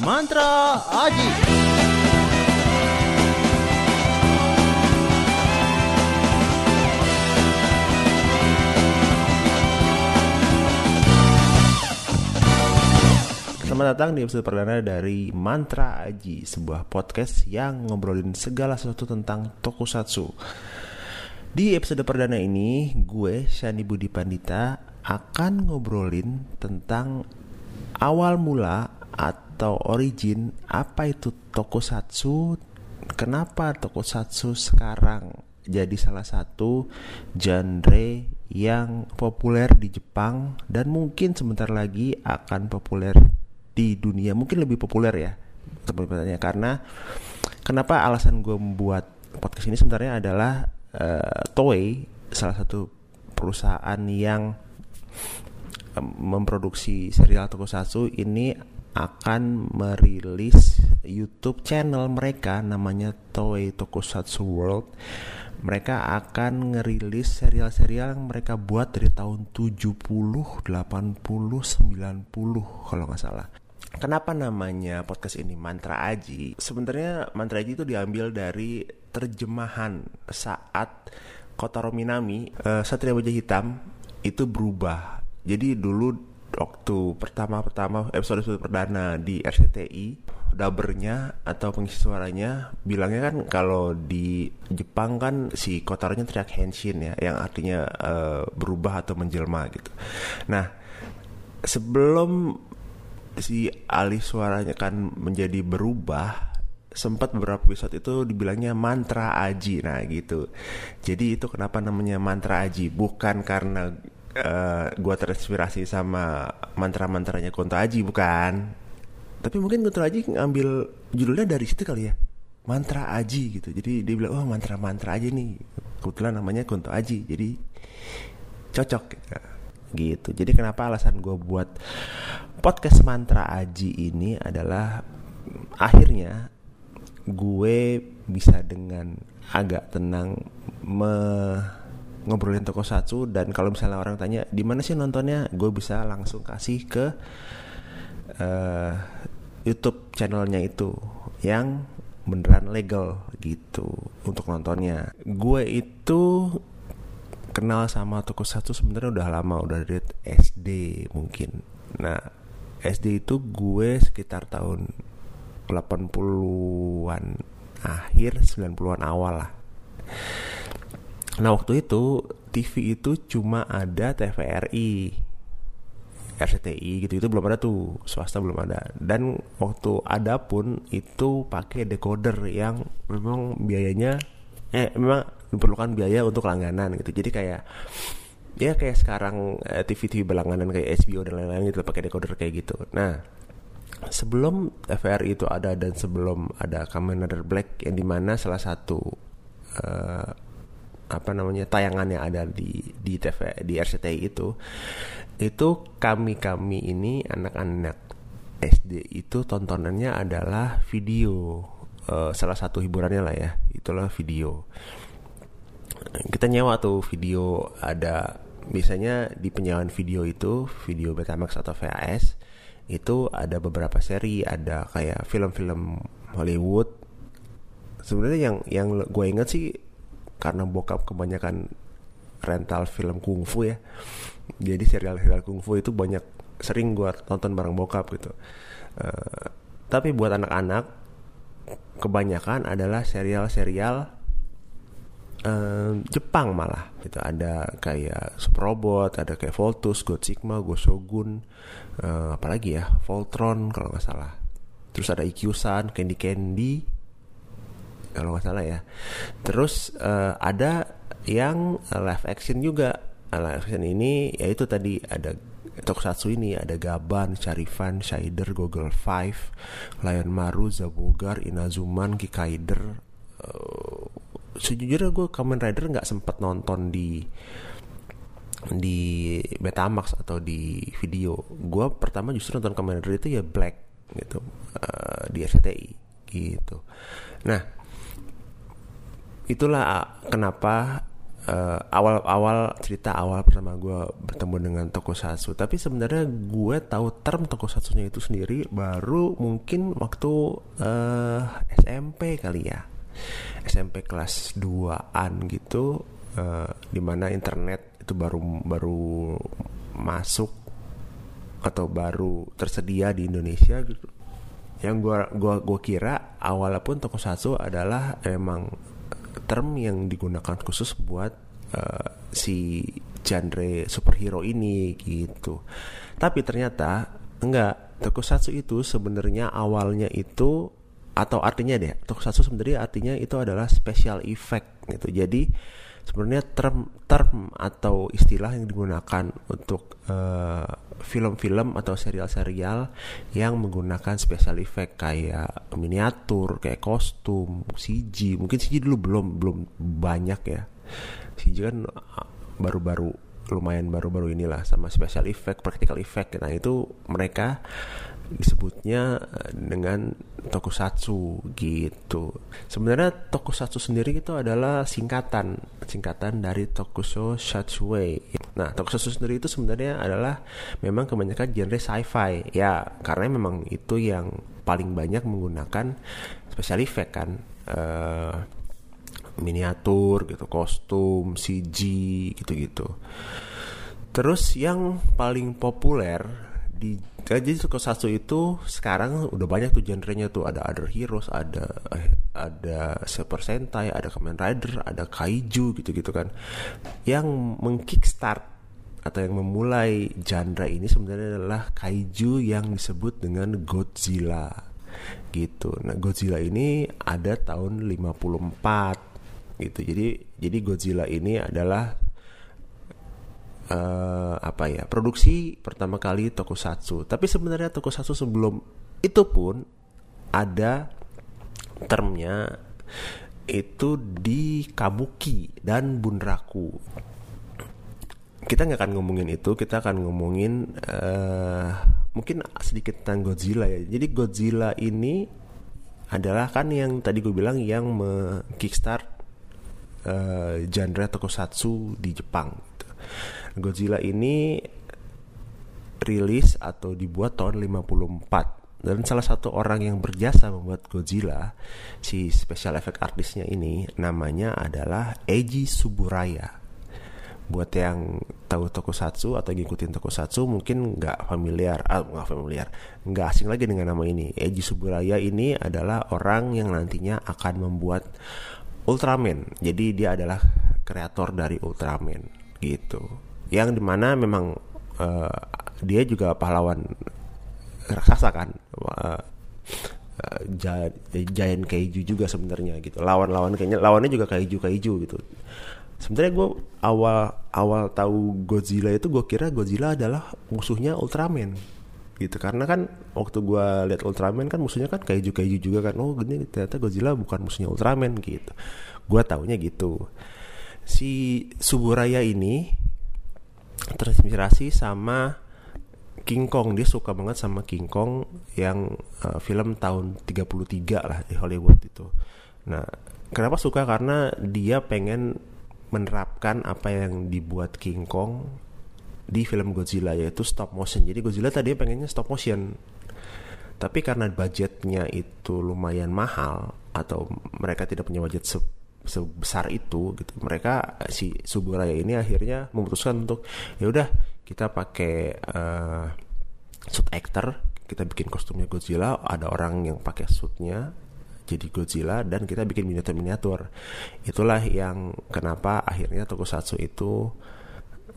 Mantra Aji. Selamat datang di episode perdana dari Mantra Aji, sebuah podcast yang ngobrolin segala sesuatu tentang tokusatsu. Di episode perdana ini, gue Shani Budi Pandita akan ngobrolin tentang awal mula atau origin apa itu tokusatsu, kenapa tokusatsu sekarang jadi salah satu genre yang populer di Jepang dan mungkin sebentar lagi akan populer di dunia? Mungkin lebih populer ya sebenarnya karena kenapa alasan gue membuat podcast ini sebenarnya adalah uh, Toei salah satu perusahaan yang memproduksi serial tokusatsu ini akan merilis YouTube channel mereka namanya Toei Tokusatsu World. Mereka akan ngerilis serial-serial yang mereka buat dari tahun 70, 80, 90 kalau nggak salah. Kenapa namanya podcast ini Mantra Aji? Sebenarnya Mantra Aji itu diambil dari terjemahan saat Kotaro Minami, uh, Satria Baja Hitam itu berubah. Jadi dulu waktu pertama-pertama episode-episode perdana di RCTI dabernya atau pengisi suaranya bilangnya kan kalau di Jepang kan si kotaronya teriak henshin ya yang artinya uh, berubah atau menjelma gitu. Nah, sebelum si alih suaranya kan menjadi berubah sempat beberapa episode itu dibilangnya mantra aji nah gitu jadi itu kenapa namanya mantra aji bukan karena uh, gua terinspirasi sama mantra-mantranya Kunto Aji bukan? Tapi mungkin Kunto Aji ngambil judulnya dari situ kali ya. Mantra aji gitu. Jadi dia bilang oh mantra-mantra aja nih. Kebetulan namanya Kunto Aji jadi cocok. Gitu. Jadi kenapa alasan gue buat podcast mantra aji ini adalah akhirnya gue bisa dengan agak tenang me ngobrolin tokusatsu dan kalau misalnya orang tanya di mana sih nontonnya? Gue bisa langsung kasih ke uh, YouTube channelnya itu yang beneran legal gitu untuk nontonnya. Gue itu kenal sama tokusatsu sebenarnya udah lama udah dari SD mungkin. Nah SD itu gue sekitar tahun 80-an akhir 90-an awal lah Nah waktu itu TV itu cuma ada TVRI RCTI gitu itu belum ada tuh swasta belum ada. Dan waktu ada pun itu pakai decoder yang memang biayanya eh memang diperlukan biaya untuk langganan gitu. Jadi kayak ya kayak sekarang eh, TV-TV berlangganan kayak HBO dan lain-lain gitu pakai decoder kayak gitu. Nah sebelum TVRI itu ada dan sebelum ada Kamen Rider Black yang di mana salah satu uh, apa namanya tayangannya ada di di TV di RCTI itu itu kami kami ini anak-anak SD itu tontonannya adalah video. Uh, salah satu hiburannya lah ya itulah video. Kita nyewa tuh video ada biasanya di penyewaan video itu video Betamax atau VHS itu ada beberapa seri ada kayak film-film Hollywood. Sebenarnya yang yang gue inget sih karena bokap kebanyakan rental film kungfu ya. Jadi serial-serial kungfu itu banyak sering gue tonton bareng bokap gitu. Uh, tapi buat anak-anak kebanyakan adalah serial-serial uh, Jepang malah itu ada kayak Super Robot ada kayak Voltus, God Sigma, Go Shogun uh, apalagi ya? Voltron kalau nggak salah. Terus ada Ikyusan, Candy Candy kalau nggak salah ya. Terus uh, ada yang live action juga. Live action ini yaitu tadi ada Tokusatsu ini ada Gaban, Sharifan, Shider, Google Five, Lion Maru, Zabogar, Inazuman, Kikaider. Uh, sejujurnya gue Kamen Rider nggak sempet nonton di di Betamax atau di video. Gue pertama justru nonton Kamen Rider itu ya Black gitu uh, di RCTI gitu. Nah itulah kenapa uh, awal-awal cerita awal pertama gue bertemu dengan tokusatsu. Tapi sebenarnya gue tahu term tokusatsunya itu sendiri baru mungkin waktu uh, SMP kali ya. SMP kelas 2an gitu uh, di mana internet itu baru baru masuk atau baru tersedia di Indonesia gitu. Yang gua gua gua kira awal pun tokusatsu adalah emang term yang digunakan khusus buat uh, si genre superhero ini gitu. Tapi ternyata enggak, tokusatsu itu sebenarnya awalnya itu atau artinya deh, tokusatsu sebenarnya artinya itu adalah special effect gitu. Jadi sebenarnya term term atau istilah yang digunakan untuk uh, film-film atau serial-serial yang menggunakan special effect kayak miniatur, kayak kostum, CG. Mungkin CG dulu belum belum banyak ya. CG kan uh, baru-baru lumayan baru-baru inilah sama special effect, practical effect. Nah, itu mereka disebutnya uh, dengan tokusatsu gitu. Sebenarnya tokusatsu sendiri itu adalah singkatan, singkatan dari tokusho shatsue. Nah, tokusatsu sendiri itu sebenarnya adalah memang kebanyakan genre sci-fi. Ya, karena memang itu yang paling banyak menggunakan special effect kan. Uh, miniatur gitu, kostum, CG gitu-gitu. Terus yang paling populer di jadi tokusatsu itu sekarang udah banyak tuh genrenya tuh. Ada other heroes ada eh, ada super sentai ada kamen rider ada kaiju gitu-gitu kan. Yang mengkickstart atau yang memulai genre ini sebenarnya adalah kaiju yang disebut dengan Godzilla. Gitu. Nah Godzilla ini ada tahun 54 gitu. Jadi jadi Godzilla ini adalah uh, apa ya produksi pertama kali tokusatsu. Tapi sebenarnya tokusatsu sebelum itu pun ada termnya itu di kabuki dan bunraku. Kita nggak akan ngomongin itu kita akan ngomongin uh, mungkin sedikit tentang Godzilla ya. Jadi Godzilla ini adalah kan yang tadi gue bilang yang kickstart uh, genre tokusatsu di Jepang gitu. Godzilla ini rilis atau dibuat tahun 54 dan salah satu orang yang berjasa membuat Godzilla si special effect artisnya ini namanya adalah Eiji Suburaya buat yang tahu tokusatsu atau ngikutin tokusatsu mungkin nggak familiar ah nggak familiar nggak asing lagi dengan nama ini. Eiji Suburaya ini adalah orang yang nantinya akan membuat Ultraman. Jadi dia adalah kreator dari Ultraman gitu yang di mana memang uh, dia juga pahlawan raksasa kan. Uh, giant kaiju juga sebenarnya gitu. Lawan-lawan kayaknya lawannya juga kaiju kaiju gitu. Sebenarnya gue awal awal tahu Godzilla itu gue kira Godzilla adalah musuhnya Ultraman gitu. Karena kan waktu gue lihat Ultraman kan musuhnya kan kaiju kaiju juga kan. Oh gini ternyata Godzilla bukan musuhnya Ultraman gitu. Gue taunya gitu. Si Suburaya ini terinspirasi sama King Kong dia suka banget sama King Kong yang uh, film tahun 33 lah di Hollywood itu. Nah, kenapa suka karena dia pengen menerapkan apa yang dibuat King Kong di film Godzilla yaitu stop motion. Jadi Godzilla tadi pengennya stop motion. Tapi karena budgetnya itu lumayan mahal atau mereka tidak punya budget sebesar itu gitu. Mereka si Suburaya ini akhirnya memutuskan untuk ya udah kita pakai uh, suit actor kita bikin kostumnya Godzilla ada orang yang pakai suitnya jadi Godzilla dan kita bikin miniatur miniatur. Itulah yang kenapa akhirnya Tokusatsu itu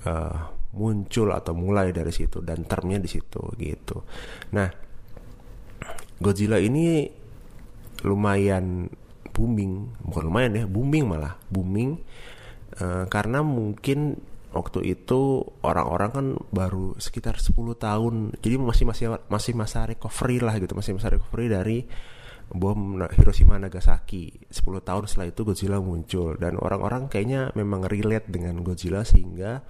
uh, muncul atau mulai dari situ dan termnya di situ gitu. Nah Godzilla ini lumayan booming. Bukan lumayan ya booming malah. Booming uh, karena mungkin waktu itu orang-orang kan baru sekitar 10 tahun. Jadi masih masih masih masa recovery lah gitu masih masa recovery dari bom Hiroshima Nagasaki. 10 tahun setelah itu Godzilla muncul. Dan orang-orang kayaknya memang relate dengan Godzilla sehingga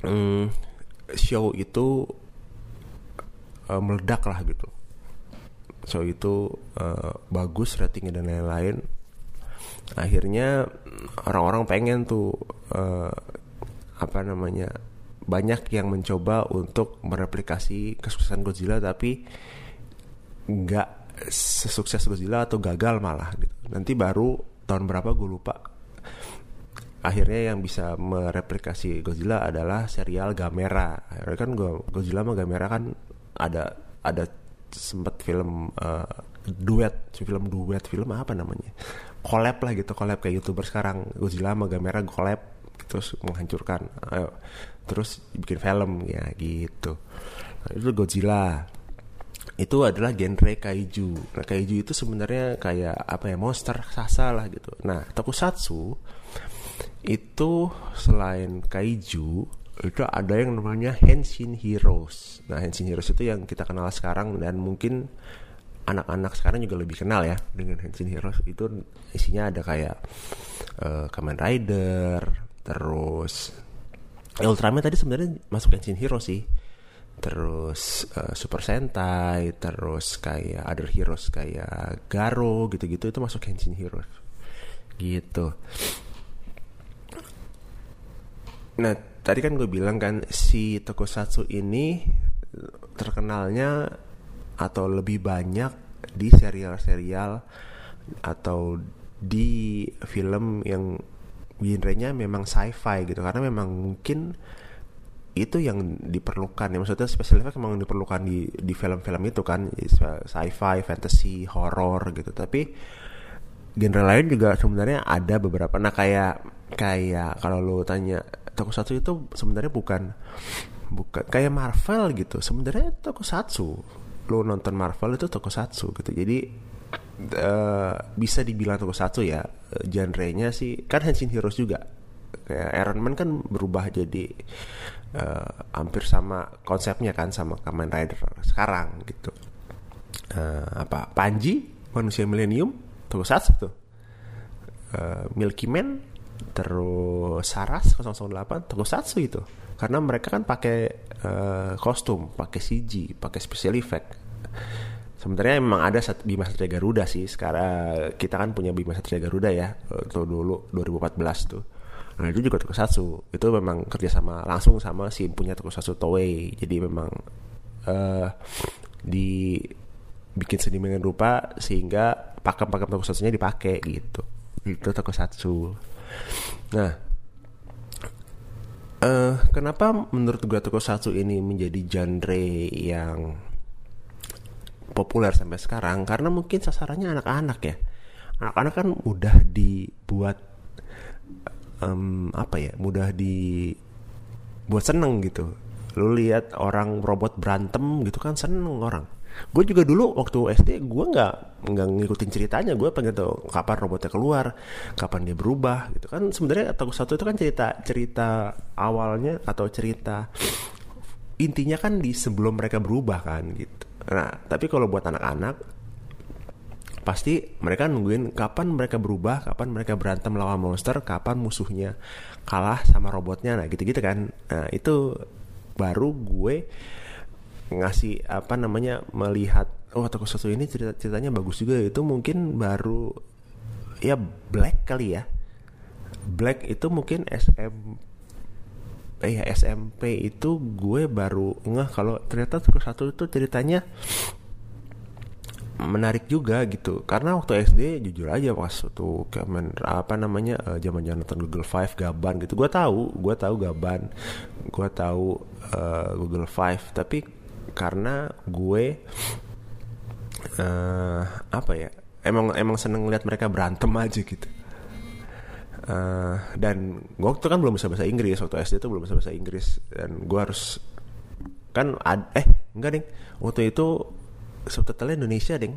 um, show itu uh, meledak lah gitu show itu uh, bagus ratingnya dan lain-lain akhirnya orang-orang pengen tuh uh, apa namanya banyak yang mencoba untuk mereplikasi kesuksesan Godzilla tapi nggak sesukses Godzilla atau gagal malah gitu. Nanti baru tahun berapa gue lupa. Akhirnya yang bisa mereplikasi Godzilla adalah serial Gamera. Akhirnya kan Godzilla sama Gamera kan ada ada sempat film uh, duet, film duet, film apa namanya? Collab lah gitu, collab kayak YouTuber sekarang. Godzilla sama Gamera collab terus menghancurkan. Ayo terus bikin film ya gitu nah, itu Godzilla itu adalah genre kaiju nah kaiju itu sebenarnya kayak apa ya monster raksasa lah gitu nah tokusatsu itu selain kaiju itu ada yang namanya Henshin Heroes. Nah Henshin Heroes itu yang kita kenal sekarang dan mungkin anak-anak sekarang juga lebih kenal ya dengan Henshin Heroes. Itu isinya ada kayak uh, Kamen Rider terus Ultraman tadi sebenarnya masuk Engine Hero sih. Terus uh, Super Sentai terus kayak other heroes kayak Garo gitu-gitu itu masuk Engine Hero gitu. Nah tadi kan gue bilang kan si Tokusatsu ini terkenalnya atau lebih banyak di serial-serial atau di film yang genrenya memang sci-fi gitu. Karena memang mungkin itu yang diperlukan ya. Maksudnya special effect memang diperlukan di di film-film itu kan. Sci-fi, fantasy, horror gitu. Tapi genre lain juga sebenarnya ada beberapa. Nah kayak kayak kalau lo tanya tokusatsu itu sebenarnya bukan bukan kayak Marvel gitu. Sebenarnya tokusatsu lo nonton Marvel itu tokusatsu gitu. Jadi uh, bisa dibilang satu ya genrenya sih kan Henshin Heroes juga. Kayak Iron Man kan berubah jadi uh, hampir sama konsepnya kan sama Kamen Rider sekarang gitu. Uh, apa Panji manusia milenium tokusatsu tuh. Uh, Milky Man terus Saras 008 tokusatsu itu. Karena mereka kan pakai uh, kostum pakai CG pakai special effect. Sebenarnya memang ada Bima Satria Garuda sih. Sekarang kita kan punya Bima Satria Garuda ya itu dulu 2014 tuh. Nah itu juga Tokusatsu itu memang kerjasama langsung sama si punya Tokusatsu Toei. Jadi memang uh, di bikin sedemikian rupa sehingga pakem-pakem Tokusatsunya dipakai gitu. Itu Tokusatsu nah uh, kenapa menurut gue Tokusatsu ini menjadi genre yang populer sampai sekarang? Karena mungkin sasarannya anak-anak ya. Anak-anak kan mudah dibuat um, apa ya mudah dibuat seneng gitu. Lu lihat orang robot berantem gitu kan seneng orang gue juga dulu waktu SD gue nggak nggak ngikutin ceritanya gue pengen tahu kapan robotnya keluar kapan dia berubah gitu kan sebenarnya atau satu itu kan cerita cerita awalnya atau cerita intinya kan di sebelum mereka berubah kan gitu Nah, tapi kalau buat anak-anak pasti mereka nungguin kapan mereka berubah, kapan mereka berantem lawan monster, kapan musuhnya kalah sama robotnya. Nah, gitu-gitu kan. Nah, itu baru gue ngasih apa namanya melihat oh toko satu ini cerita ceritanya bagus juga. Itu mungkin baru ya Black kali ya. Black itu mungkin SM eh ya SMP itu gue baru ngeh kalau ternyata terus satu itu ceritanya menarik juga gitu. Karena waktu SD jujur aja pas tuh kamen apa namanya uh, zaman zaman nonton Google Five Gaban gitu gue tahu gue tahu Gaban gue tahu uh, Google Five. Tapi karena gue uh, apa ya emang emang seneng lihat mereka berantem aja gitu. Uh, dan gue waktu kan belum bisa bahasa Inggris waktu SD itu belum bisa bahasa Inggris dan gue harus kan ad, eh enggak ding. Waktu itu subtitlenya Indonesia ding.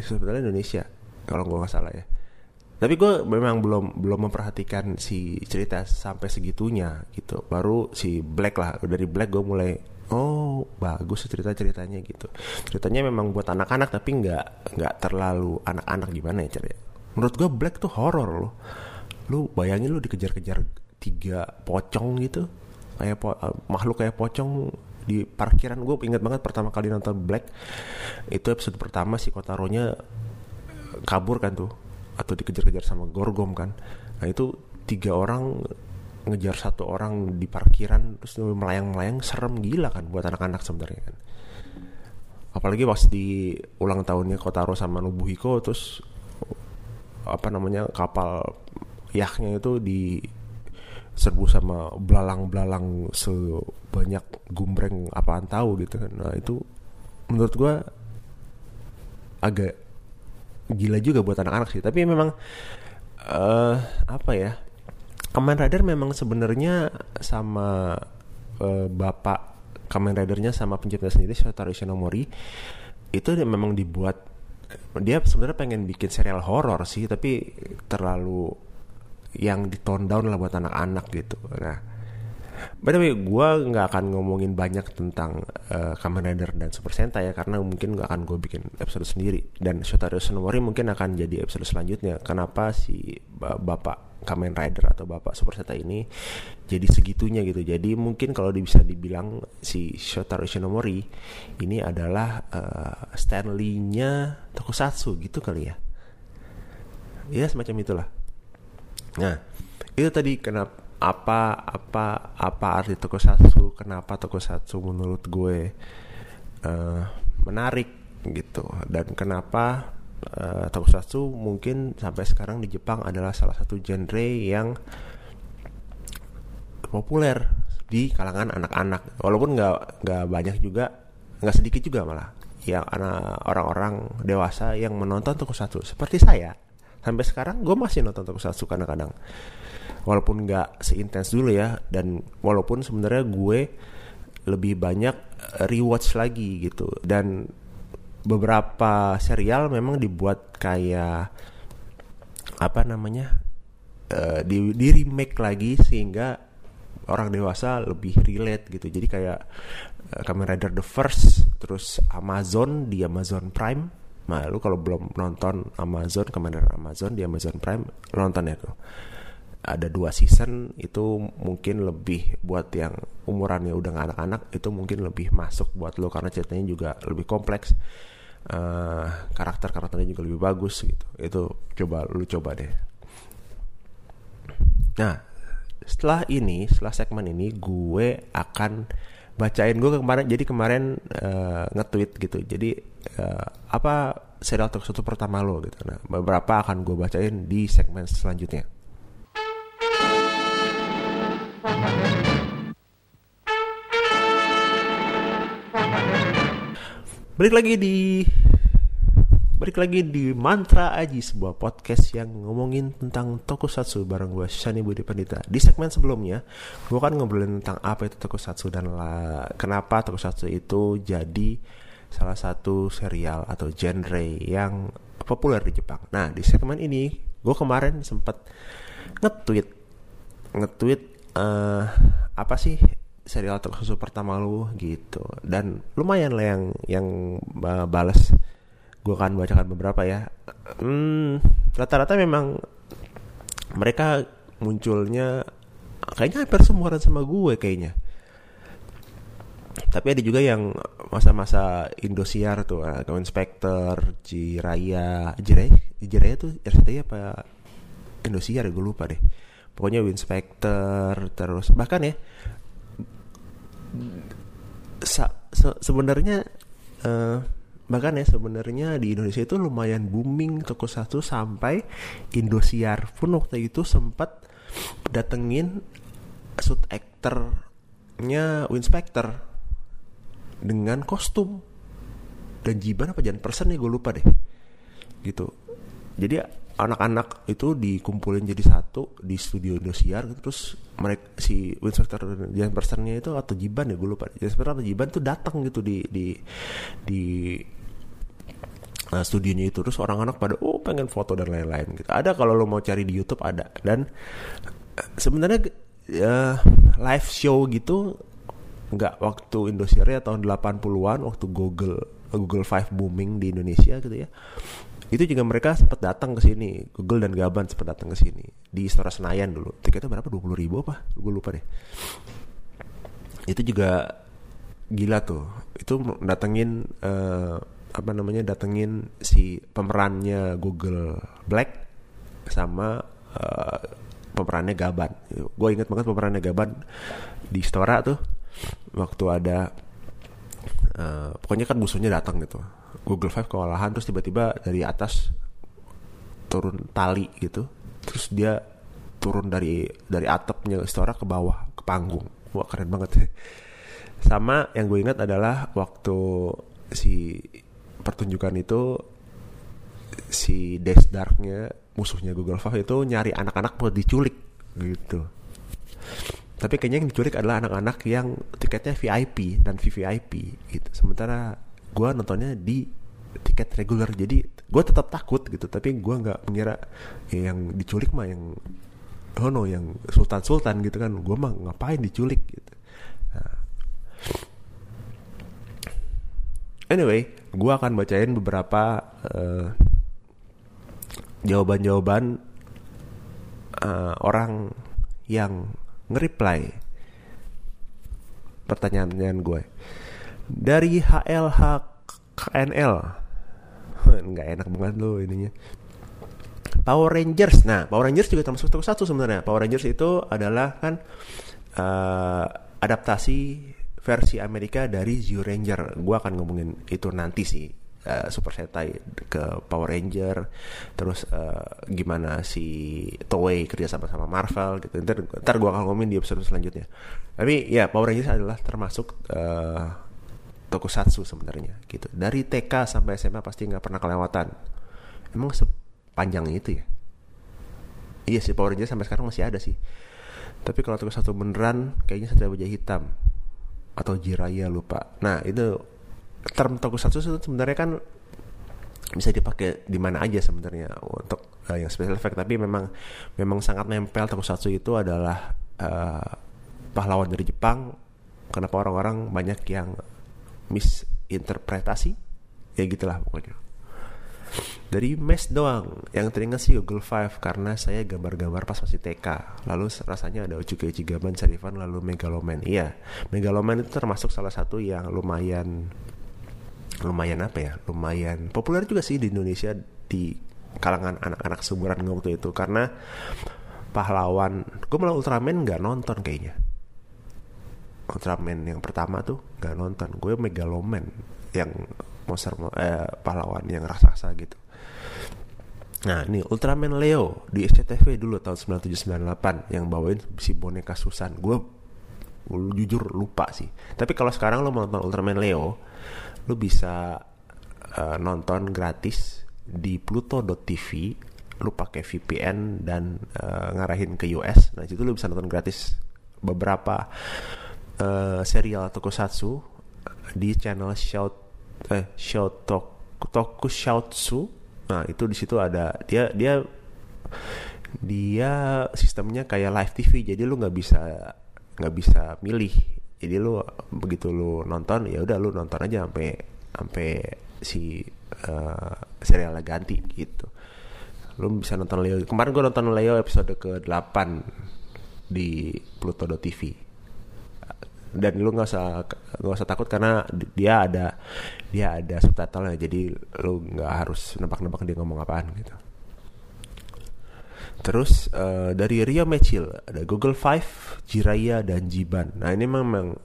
Subtitlenya Indonesia kalau gue nggak salah ya. Tapi gue memang belum belum memperhatikan si cerita sampai segitunya gitu. Baru si Black lah dari Black gue mulai oh bagus cerita ceritanya gitu. Ceritanya memang buat anak-anak tapi nggak nggak terlalu anak-anak gimana ya cerita menurut gue Black tuh horror loh. Lu bayangin lu dikejar-kejar tiga pocong gitu kayak po uh, makhluk kayak pocong di parkiran. Gue inget banget pertama kali nonton Black itu episode pertama si Kotaro nya kabur kan tuh atau dikejar-kejar sama gorgom kan. Nah itu tiga orang ngejar satu orang di parkiran terus melayang-melayang serem gila kan buat anak-anak sebenarnya kan. Apalagi pas di ulang tahunnya Kotaro sama Nobuhiko terus apa namanya kapal yahnya itu di serbu sama belalang-belalang sebanyak gumbreng apaan tahu gitu kan. Nah itu menurut gue agak gila juga buat anak-anak sih. Tapi memang uh, apa ya Kamen Rider memang sebenarnya sama uh, bapak Kamen Ridernya sama pencipta sendiri Shotaro Ishinomori itu memang dibuat dia sebenarnya pengen bikin serial horor sih tapi terlalu yang ditone down lah buat anak-anak gitu. Nah By the way, gue nggak akan ngomongin banyak tentang uh, Kamen Rider dan Super Sentai ya karena mungkin nggak akan gue bikin episode sendiri dan Shotaro Shinomori mungkin akan jadi episode selanjutnya. Kenapa si bapak Kamen Rider atau bapak Super Sentai ini jadi segitunya gitu. Jadi mungkin kalau bisa dibilang si Shotaro Shinomori ini adalah uh, Stanley-nya Tokusatsu gitu kali ya. Ya semacam itulah. Nah, itu tadi kenapa apa apa apa arti tokusatsu kenapa tokusatsu menurut gue uh, menarik gitu. Dan kenapa uh, tokusatsu mungkin sampai sekarang di Jepang adalah salah satu genre yang populer di kalangan anak-anak. Walaupun nggak nggak banyak juga nggak sedikit juga malah yang anak orang-orang dewasa yang menonton tokusatsu. Seperti saya sampai sekarang gue masih nonton tokusatsu kadang-kadang. Walaupun nggak seintens dulu ya dan walaupun sebenarnya gue lebih banyak eh, rewatch lagi gitu. Dan beberapa serial memang dibuat kayak apa namanya uh, di, di remake lagi sehingga orang dewasa lebih relate gitu. Jadi kayak uh, Kamen Rider The First terus Amazon di Amazon Prime nah lu kalau belum nonton Amazon Rider Amazon di Amazon Prime nonton ya tuh. Ada dua season itu mungkin lebih buat yang umurannya udah gak anak-anak itu mungkin lebih masuk buat lo karena ceritanya juga lebih kompleks. Uh, karakter karakternya juga lebih bagus gitu. Itu coba lu coba deh. Nah setelah ini setelah segmen ini gue akan bacain gue kemarin jadi kemarin uh, nge-tweet gitu. Jadi uh, apa serial satu pertama lo gitu. Nah beberapa akan gue bacain di segmen selanjutnya. Balik lagi di Balik lagi di Mantra Aji Sebuah podcast yang ngomongin tentang tokusatsu Bareng gue Shani Budi Pandita. Di segmen sebelumnya Gue kan ngobrolin tentang apa itu tokusatsu Dan kenapa tokusatsu itu jadi Salah satu serial atau genre yang populer di Jepang. Nah di segmen ini Gue kemarin sempat nge-tweet Nge-tweet uh, apa sih serial tokusatsu pertama lu gitu. Dan lumayan lah yang yang uh, balas gue akan bacakan beberapa ya. Hmm, rata-rata memang mereka munculnya kayaknya hampir semua sama gue kayaknya. Tapi ada juga yang masa-masa Indosiar tuh uh, Inspector, Jiraya Jiraya Jiraya tuh RCTI apa Indosiar ya gue lupa deh. Pokoknya Winspector terus bahkan ya sa, se, sebenarnya uh, bahkan ya sebenarnya di Indonesia itu lumayan booming toko satu sampai Indosiar. Pun waktu itu sempat datengin suit actornya Winspector dengan kostum. Dan jiban apa jangan persen nih gue lupa deh. Gitu. Jadi anak-anak itu dikumpulin jadi satu di studio Indosiar gitu, terus mereka si Winchester James Personnya itu atau Jiban ya gue lupa. James Person atau Jiban tuh datang gitu di di di uh, studionya itu terus orang anak pada oh pengen foto dan lain-lain gitu. Ada kalau lo mau cari di YouTube ada. Dan uh, sebenarnya uh, live show gitu nggak waktu Indosiar ya tahun 80-an waktu Google Google Five booming di Indonesia gitu ya. Itu juga mereka sempat datang ke sini. Google dan Gaban sempat datang ke sini. Di Istora Senayan dulu. Tiketnya berapa? dua puluh ribu apa? Gue lupa deh. Itu juga gila tuh. Itu datengin uh, apa namanya datengin si pemerannya Google Black sama uh, pemerannya Gaban. Gue inget banget pemerannya Gaban di Stora tuh waktu ada uh, pokoknya kan musuhnya datang gitu. Google Five kewalahan terus tiba-tiba dari atas turun tali gitu. Terus dia turun dari dari atapnya Stora ke bawah ke panggung. Wah keren banget. Sama yang gue ingat adalah waktu si pertunjukan itu si Death Darknya musuhnya Google Five itu nyari anak-anak buat diculik gitu. Tapi kayaknya yang diculik adalah anak-anak yang tiketnya VIP dan VVIP gitu. Sementara gue nontonnya di tiket reguler jadi gue tetap takut gitu tapi gue nggak mengira ya, yang diculik mah yang oh no yang sultan sultan gitu kan gue mah ngapain diculik gitu nah. Anyway gue akan bacain beberapa uh, jawaban-jawaban uh, orang yang nge-reply pertanyaan-pertanyaan gue. Dari HLHKNL nggak enak banget lo ininya. Power Rangers. Nah Power Rangers juga termasuk satu sebenarnya. Power Rangers itu adalah kan uh, adaptasi versi Amerika dari Zio Ranger. Gue akan ngomongin itu nanti sih. Uh, Super Sentai ke Power Ranger terus uh, gimana si Toei kerja sama sama Marvel gitu. Ntar ntar gue akan ngomongin di episode selanjutnya. Tapi ya Power Rangers adalah termasuk uh, tokusatsu sebenarnya gitu. Dari TK sampai SMA pasti nggak pernah kelewatan. Emang sepanjang itu ya? Iya sih Power Rangers sampai sekarang masih ada sih. Tapi kalau tokusatsu beneran kayaknya Satria Baja Hitam atau Jiraya lupa. Nah itu term tokusatsu itu sebenarnya kan bisa dipakai di mana aja sebenarnya untuk uh, yang special effect. Tapi memang memang sangat nempel tokusatsu itu adalah uh, pahlawan dari Jepang. Kenapa orang-orang banyak yang misinterpretasi? Ya gitulah pokoknya dari mes doang. Yang teringat sih Google Five karena saya gambar-gambar pas masih TK lalu rasanya ada Uchuke Ichigaman Sarifan lalu Megaloman. Iya Megaloman itu termasuk salah satu yang lumayan lumayan apa ya? Lumayan populer juga sih di Indonesia di kalangan anak-anak seumuran waktu itu. Karena pahlawan gue malah Ultraman nggak nonton kayaknya. Ultraman yang pertama tuh nggak nonton. Gue Megaloman yang monster eh, pahlawan yang raksasa gitu Nah ini Ultraman Leo di SCTV dulu tahun 9798 yang bawain si boneka Susan. Gue jujur lupa sih. Tapi kalau sekarang lo nonton Ultraman Leo, lu bisa uh, nonton gratis di pluto.tv lu pakai VPN dan uh, ngarahin ke US nah itu lu bisa nonton gratis beberapa uh, serial tokusatsu di channel shout eh shout tokusatsu nah itu di situ ada dia dia dia sistemnya kayak live TV jadi lu nggak bisa nggak bisa milih. Jadi lu begitu lu nonton ya udah lu nonton aja sampai sampai si uh, serialnya ganti gitu. Lu bisa nonton Leo. Kemarin gue nonton Leo episode ke 8 di Pluto TV dan lu nggak usah nggak usah takut karena dia ada dia ada subtitlenya jadi lu nggak harus nebak-nebak dia ngomong apaan gitu Terus uh, dari Rio Mechil ada Google Five, Jiraya dan Jiban. Nah ini memang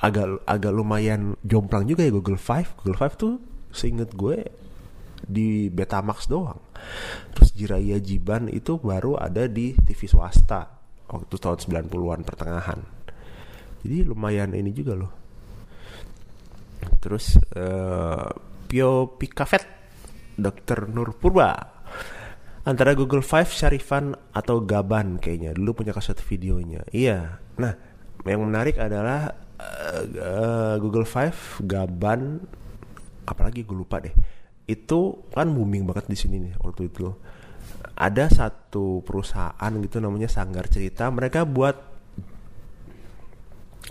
agak agak lumayan jomplang juga ya Google Five. Google Five tuh seinget gue di Betamax doang. Terus Jiraya Jiban itu baru ada di TV swasta waktu tahun 90-an pertengahan. Jadi lumayan ini juga loh. Terus uh, Pio Pikafet Dr. Nur Purba antara Google Five, Sharifan atau Gaban kayaknya dulu punya kaset videonya. Iya. Nah, yang menarik adalah uh, uh, Google Five, Gaban, apalagi gue lupa deh. Itu kan booming banget di sini nih waktu itu. Ada satu perusahaan gitu namanya Sanggar Cerita. Mereka buat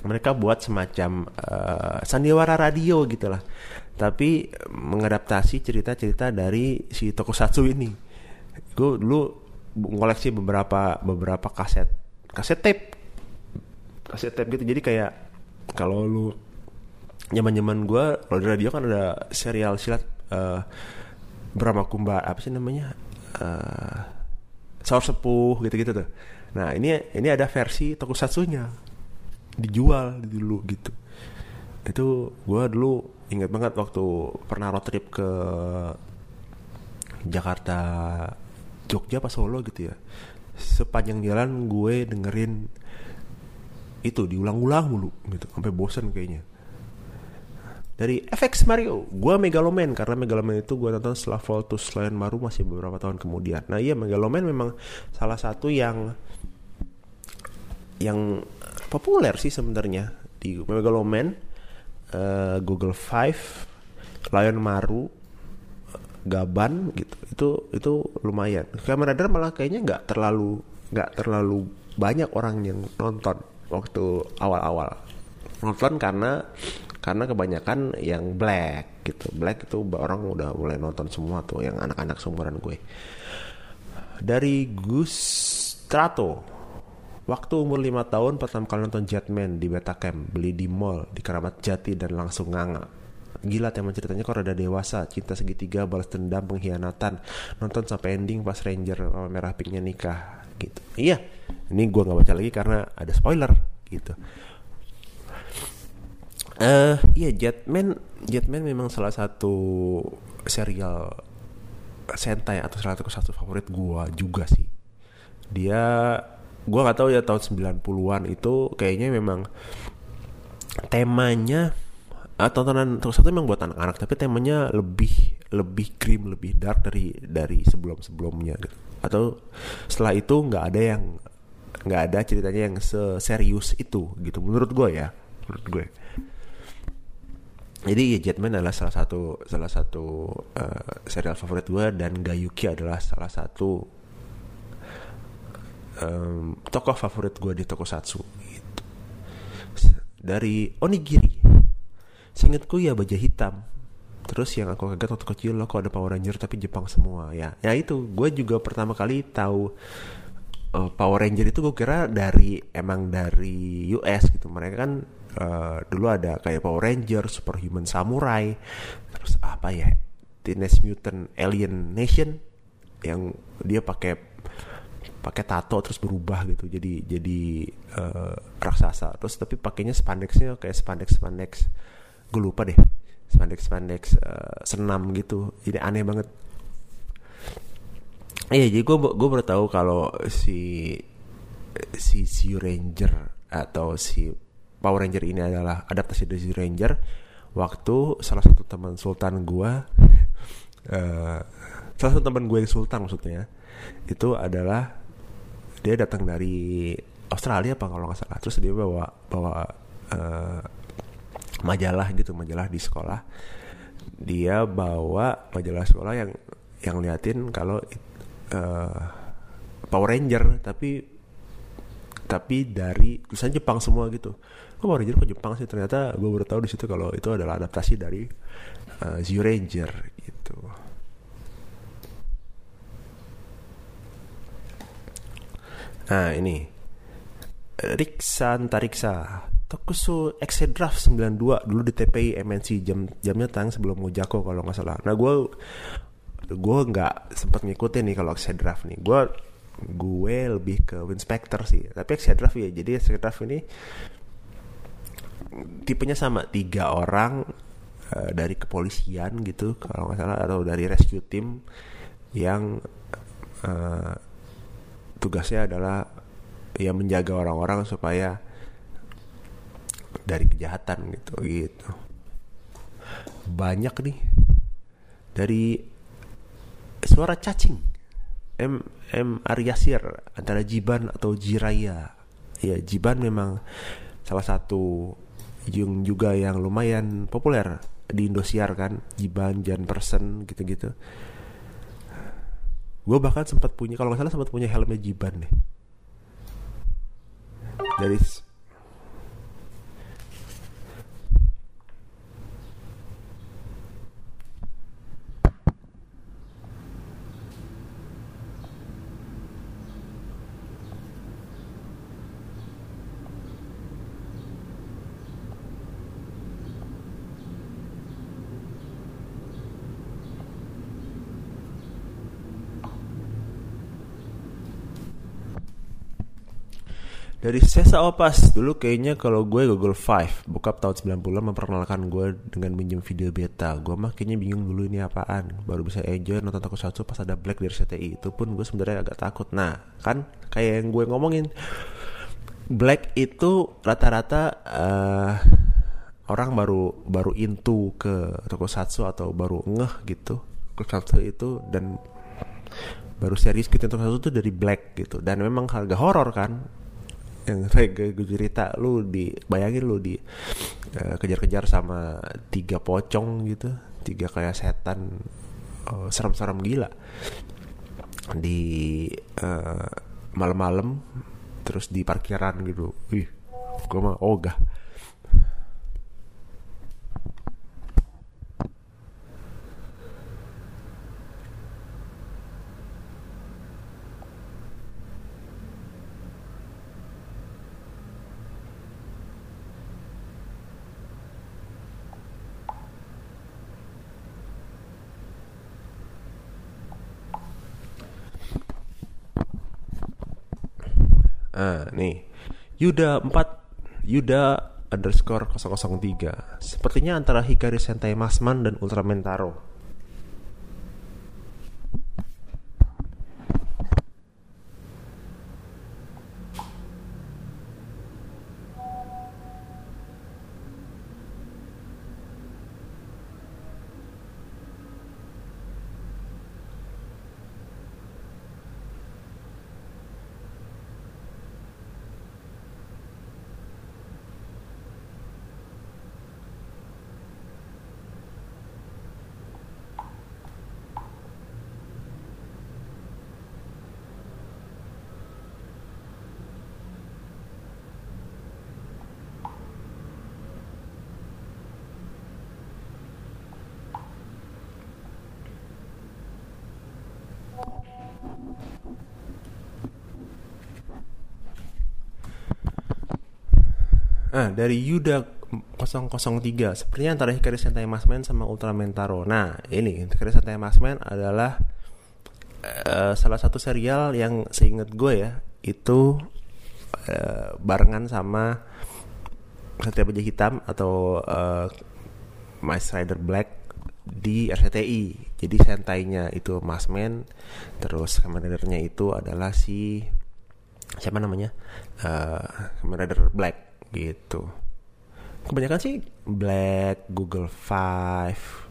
mereka buat semacam uh, sandiwara radio gitulah. Tapi mengadaptasi cerita-cerita dari si Tokusatsu ini. Gue dulu ngoleksi beberapa beberapa kaset kaset tape. Kaset tape gitu. Jadi kayak kalau lu nyaman nyaman gue kalau di radio kan ada serial silat uh, Brahma Kumba apa sih namanya? Uh, saur sepuh gitu-gitu tuh. Nah ini ini ada versi tokusatsunya dijual dulu gitu. Itu gue dulu ingat banget waktu pernah road trip ke Jakarta Jogja apa Solo gitu ya. Sepanjang jalan gue dengerin itu diulang-ulang mulu gitu. Sampai bosen kayaknya. Dari FX Mario gue Megaloman karena Megaloman itu gue tonton setelah Voltus Lion Maru masih beberapa tahun kemudian. Nah iya Megaloman memang salah satu yang yang populer sih sebenarnya di Megaloman uh, Google Five Lion Maru Gaban gitu. Itu itu lumayan. Kamen Rider malah kayaknya nggak terlalu nggak terlalu banyak orang yang nonton waktu awal-awal. Nonton karena karena kebanyakan yang black gitu. Black itu orang udah mulai nonton semua tuh yang anak-anak seumuran gue. Dari Gus Strato Waktu umur 5 tahun pertama kali nonton Jetman di Betacam, beli di mall, di Keramat Jati dan langsung nganga. Gila tema ceritanya kok rada dewasa, cinta segitiga, balas dendam, pengkhianatan. Nonton sampai ending pas Ranger sama Merah Pinknya nikah gitu. Iya, ini gue nggak baca lagi karena ada spoiler gitu. Eh, uh, iya Jetman, Jetman memang salah satu serial Sentai atau salah satu favorit gue juga sih. Dia, gue nggak tahu ya tahun 90-an itu kayaknya memang temanya uh, tontonan terus satu memang buat anak-anak tapi temanya lebih lebih grim lebih dark dari dari sebelum sebelumnya gitu. Atau setelah itu nggak ada yang nggak ada ceritanya yang serius itu gitu menurut gue ya menurut gue. Jadi ya Jetman adalah salah satu salah satu uh, serial favorit gue dan Gayuki adalah salah satu um, tokoh favorit gue di Tokusatsu gitu. dari Onigiri. Seingatku ya baja hitam. Terus yang aku kaget waktu kecil lo kok ada Power Ranger tapi Jepang semua ya. Ya itu gue juga pertama kali tahu uh, Power Ranger itu gue kira dari emang dari US gitu. Mereka kan uh, dulu ada kayak Power Ranger, Superhuman Samurai, terus apa ya Teenage Mutant Alien Nation yang dia pakai pakai tato terus berubah gitu. Jadi jadi uh, raksasa. Terus tapi pakainya spandexnya kayak spandex spandex gue lupa deh. Spandex spandex uh, senam gitu. Jadi aneh banget. Iya, jadi gue gue baru tahu kalau si si si Ranger atau si Power Ranger ini adalah adaptasi dari si Ranger. Waktu salah satu teman Sultan gue uh, salah satu teman gue yang Sultan maksudnya itu adalah dia datang dari Australia apa kalau nggak salah. Terus dia bawa bawa uh, majalah gitu majalah di sekolah. Dia bawa majalah sekolah yang yang liatin kalau uh, Power Ranger tapi tapi dari tulisan Jepang semua gitu. Kok Power Ranger kok Jepang sih? Ternyata gue baru tahu di situ kalau itu adalah adaptasi dari uh, Zio Ranger gitu nah ini Riksa Antariksa Tokusu Exedraft 92 dulu di TPI MNC jam jamnya tang sebelum Mojako kalau nggak salah. Nah gue gue nggak sempat ngikutin nih kalau Exedraft nih. Gue gue lebih ke Winspector sih. Tapi Exedraft ya jadi Exedraft ini tipenya sama tiga orang uh, dari kepolisian gitu kalau nggak salah atau dari rescue team yang uh, tugasnya adalah ya menjaga orang-orang supaya dari kejahatan gitu gitu. Banyak nih dari suara cacing M M Aryasir antara Jiban atau Jiraya ya Jiban memang salah satu yang juga yang lumayan populer di Indosiar kan Jiban Jan Person gitu-gitu gue bahkan sempat punya kalau nggak salah sempat punya helmnya Jiban deh. Dari Dari Sesa Opas Dulu kayaknya kalau gue Google Five Bokap tahun 90 memperkenalkan gue dengan minjem video beta. Gue mah kayaknya bingung dulu ini apaan. Baru bisa enjoy nonton satu pas ada Black dari CTI Itu pun gue sebenarnya agak takut. Nah kan kayak yang gue ngomongin Black itu rata-rata uh, orang baru baru into ke tokusatsu atau baru ngeh gitu. Tokusatsu itu dan baru serius gitu tokusatsu itu dari Black gitu. Dan memang harga horor kan yang saya gue cerita lu di bayangin lu di uh, kejar-kejar sama tiga pocong gitu tiga kayak setan uh, serem-serem gila. Di uh, malam-malam terus di parkiran gitu. Ih gue mah ogah Ah, nih. Yuda 4 Yuda underscore 003 Sepertinya antara Hikari Sentai Masman dan Ultraman Taro Nah, dari Yuda 003 Sepertinya antara Hikari Sentai Masman sama Ultraman Taro. Nah, ini Hikari Sentai Masman adalah uh, Salah satu serial yang seingat gue ya Itu uh, Barengan sama Satria Baja Hitam Atau uh, Mice Rider Black Di RCTI Jadi Sentainya itu Masman Terus Kamen itu adalah si Siapa namanya? Uh, Black gitu. Kebanyakan sih Black Google Five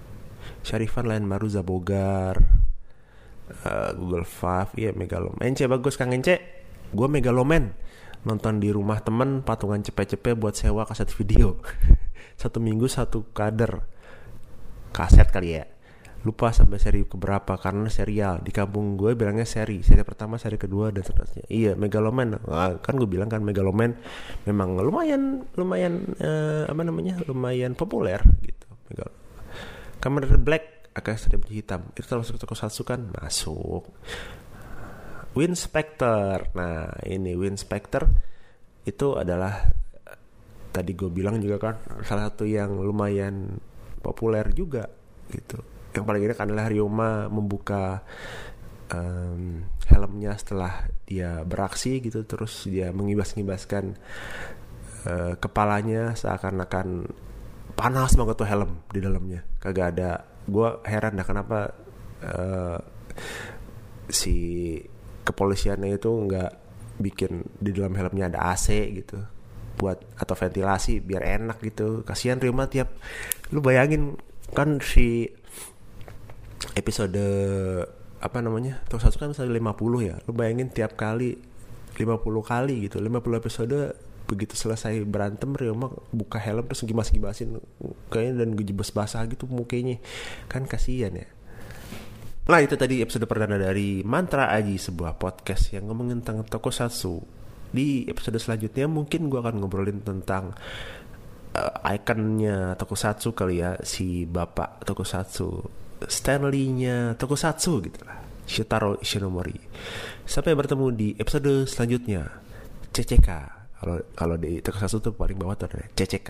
Syarifan lain baru Zabogar uh, Google Five iya Megaloman Ence bagus Kang Ence gue Megaloman. Nonton di rumah temen patungan cepet-cepet buat sewa kaset video. Satu minggu satu kader kaset kali ya. Lupa sampai seri keberapa karena serial. Di kampung gue bilangnya seri seri pertama seri kedua dan seterusnya. Iya megaloman. Nah, kan gue bilang kan megaloman memang lumayan lumayan uh, apa namanya lumayan populer gitu. Kamera black agak seri hitam. Itu termasuk toko satu kan masuk. Win Specter nah ini Win Specter itu adalah tadi gue bilang juga kan salah satu yang lumayan populer juga gitu. Yang paling enak adalah Ryoma membuka um, helmnya setelah dia beraksi gitu. Terus dia mengibas-ngibaskan uh, kepalanya seakan-akan panas banget tuh helm di dalamnya. Kagak ada gue heran dah kenapa uh, si kepolisiannya itu nggak bikin di dalam helmnya ada AC gitu buat atau ventilasi biar enak gitu. Kasihan Ryoma tiap lu bayangin kan si episode apa namanya satu kan misalnya 50 ya. Lu bayangin tiap kali 50 kali gitu. 50 episode begitu selesai berantem Ryoma buka helm terus gimas-gimasin kayaknya dan gejebes basah gitu mukanya. Kan kasihan ya. Nah itu tadi episode perdana dari Mantra Aji sebuah podcast yang ngomongin tentang tokusatsu Di episode selanjutnya mungkin gue akan ngobrolin tentang uh, ikonnya tokusatsu kali ya Si bapak tokusatsu Stanley-nya Tokusatsu gitu lah. Shitaro Ishinomori. Sampai bertemu di episode selanjutnya. CCK. Kalau kalau di Tokusatsu tuh paling bawah tuh ada CCK.